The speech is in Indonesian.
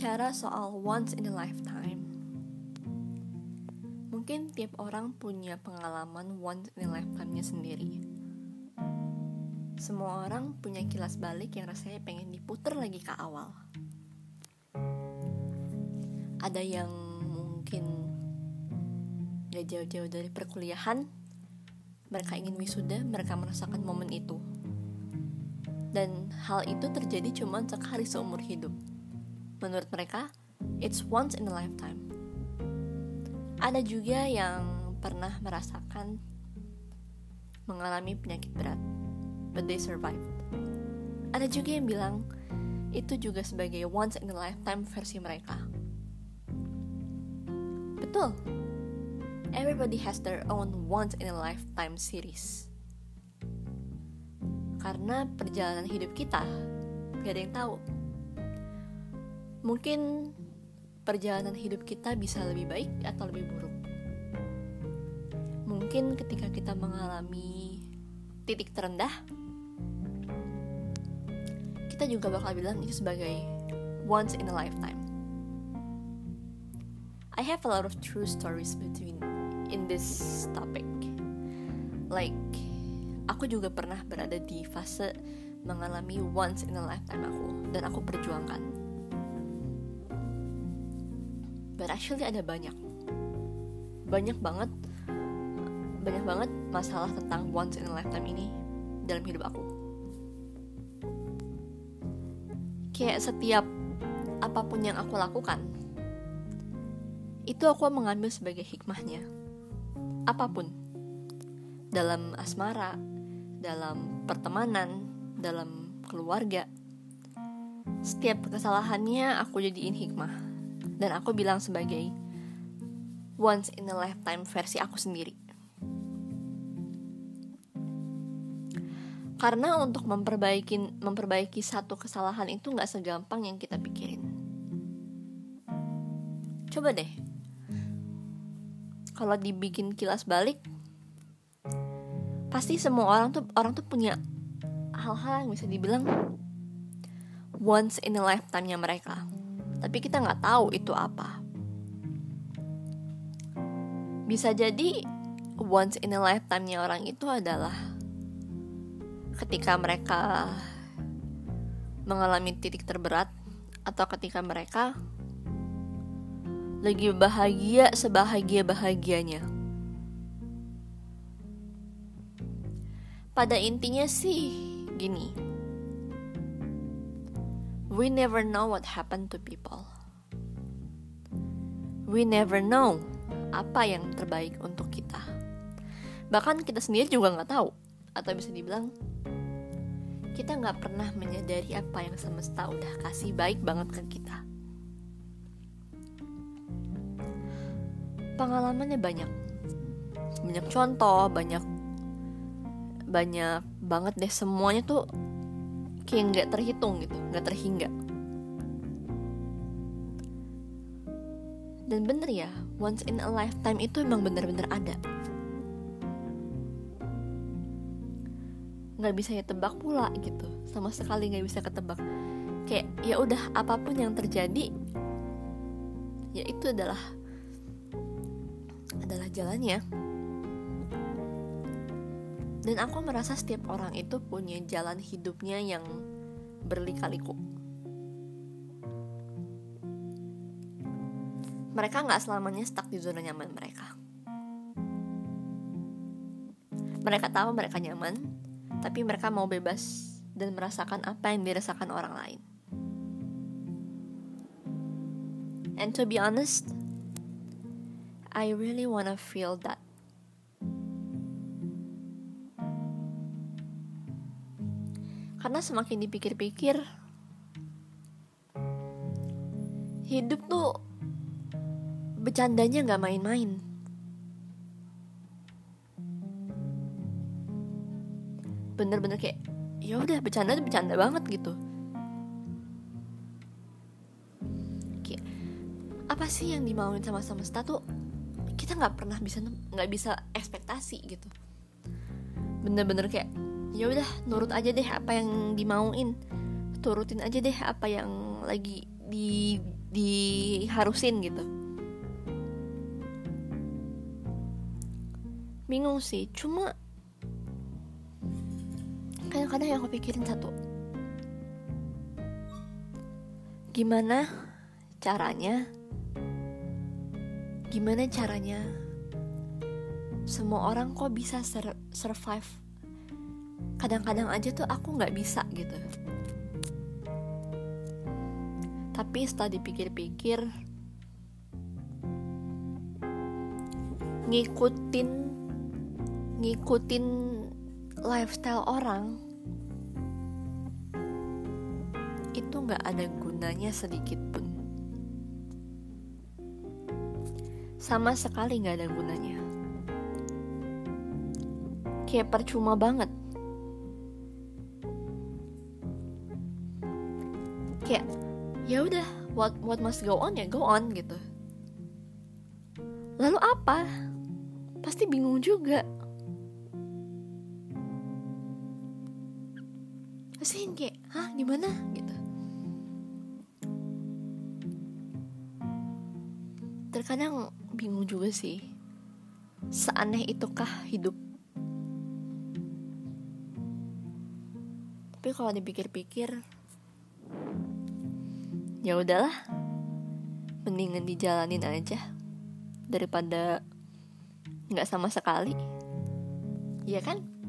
Bicara soal once in a lifetime, mungkin tiap orang punya pengalaman once in a lifetime-nya sendiri. Semua orang punya kilas balik yang rasanya pengen diputer lagi ke awal. Ada yang mungkin gak jauh-jauh dari perkuliahan, mereka ingin wisuda, mereka merasakan momen itu. Dan hal itu terjadi cuma sekali seumur hidup menurut mereka it's once in a lifetime. Ada juga yang pernah merasakan mengalami penyakit berat, but they survived. Ada juga yang bilang itu juga sebagai once in a lifetime versi mereka. Betul. Everybody has their own once in a lifetime series. Karena perjalanan hidup kita gak ada yang tahu Mungkin perjalanan hidup kita bisa lebih baik atau lebih buruk. Mungkin ketika kita mengalami titik terendah, kita juga bakal bilang itu sebagai once in a lifetime. I have a lot of true stories between in this topic. Like, aku juga pernah berada di fase mengalami once in a lifetime aku dan aku perjuangkan but actually ada banyak. Banyak banget banyak banget masalah tentang once in a lifetime ini dalam hidup aku. Kayak setiap apa pun yang aku lakukan itu aku mengambil sebagai hikmahnya. Apa pun. Dalam asmara dalam pertemanan dalam keluarga. Setiap kesalahannya aku jadiin hikmah dan aku bilang sebagai once in a lifetime versi aku sendiri. Karena untuk memperbaiki memperbaiki satu kesalahan itu nggak segampang yang kita pikirin. Coba deh, kalau dibikin kilas balik, pasti semua orang tuh orang tuh punya hal-hal yang bisa dibilang once in a lifetime-nya mereka tapi kita nggak tahu itu apa. Bisa jadi once in a lifetime-nya orang itu adalah ketika mereka mengalami titik terberat atau ketika mereka lagi bahagia sebahagia-bahagianya. Pada intinya sih gini, We never know what happened to people. We never know apa yang terbaik untuk kita. Bahkan kita sendiri juga nggak tahu, atau bisa dibilang kita nggak pernah menyadari apa yang semesta udah kasih baik banget ke kita. Pengalamannya banyak, banyak contoh, banyak banyak banget deh semuanya tuh kayak nggak terhitung gitu nggak terhingga. Dan bener ya once in a lifetime itu emang bener-bener ada. Nggak bisa ya tebak pula gitu sama sekali nggak bisa ketebak. Kayak ya udah apa pun yang terjadi ya itu adalah adalah jalannya dan aku merasa setiap orang itu punya jalan hidupnya yang berlika-liku. Mereka nggak selamanya stuck di zona nyaman mereka. Mereka tahu mereka nyaman, tapi mereka mau bebas dan merasakan apa yang dirasakan orang lain. And to be honest, I really wanna feel that Karena semakin dipikir-pikir Hidup tuh Bercandanya gak main-main. Bener-bener kayak ya udah bercanda bercanda banget gitu. Kayak apa sih yang dimauin sama semesta tuh kita nggak pernah bisa nggak bisa ekspektasi gitu. Bener-bener kayak ya udah nurut aja deh apa yang dimauin. Turutin aja deh apa yang lagi di diharusin gitu. Bingung sih cuma kadang-kadang yang aku pikirin satu. Gimana caranya? Gimana caranya semua orang kok bisa sur survive kadang-kadang aja tuh aku nggak bisa gitu. Tapi setelah dipikir-pikir ngikutin ngikutin lifestyle orang itu nggak ada gunanya sedikit pun. Sama sekali nggak ada gunanya. Kayak percuma banget ya udah what what must go on ya go on gitu. Lalu apa? Pasti bingung juga. Pasti kayak hah gimana? gitu. Terkadang bingung juga sih seaneh itukah hidup? Tapi kalau dipikir-pikir ya udahlah. Mendingan dijalanin aja daripada nggak sama sekali. Iya kan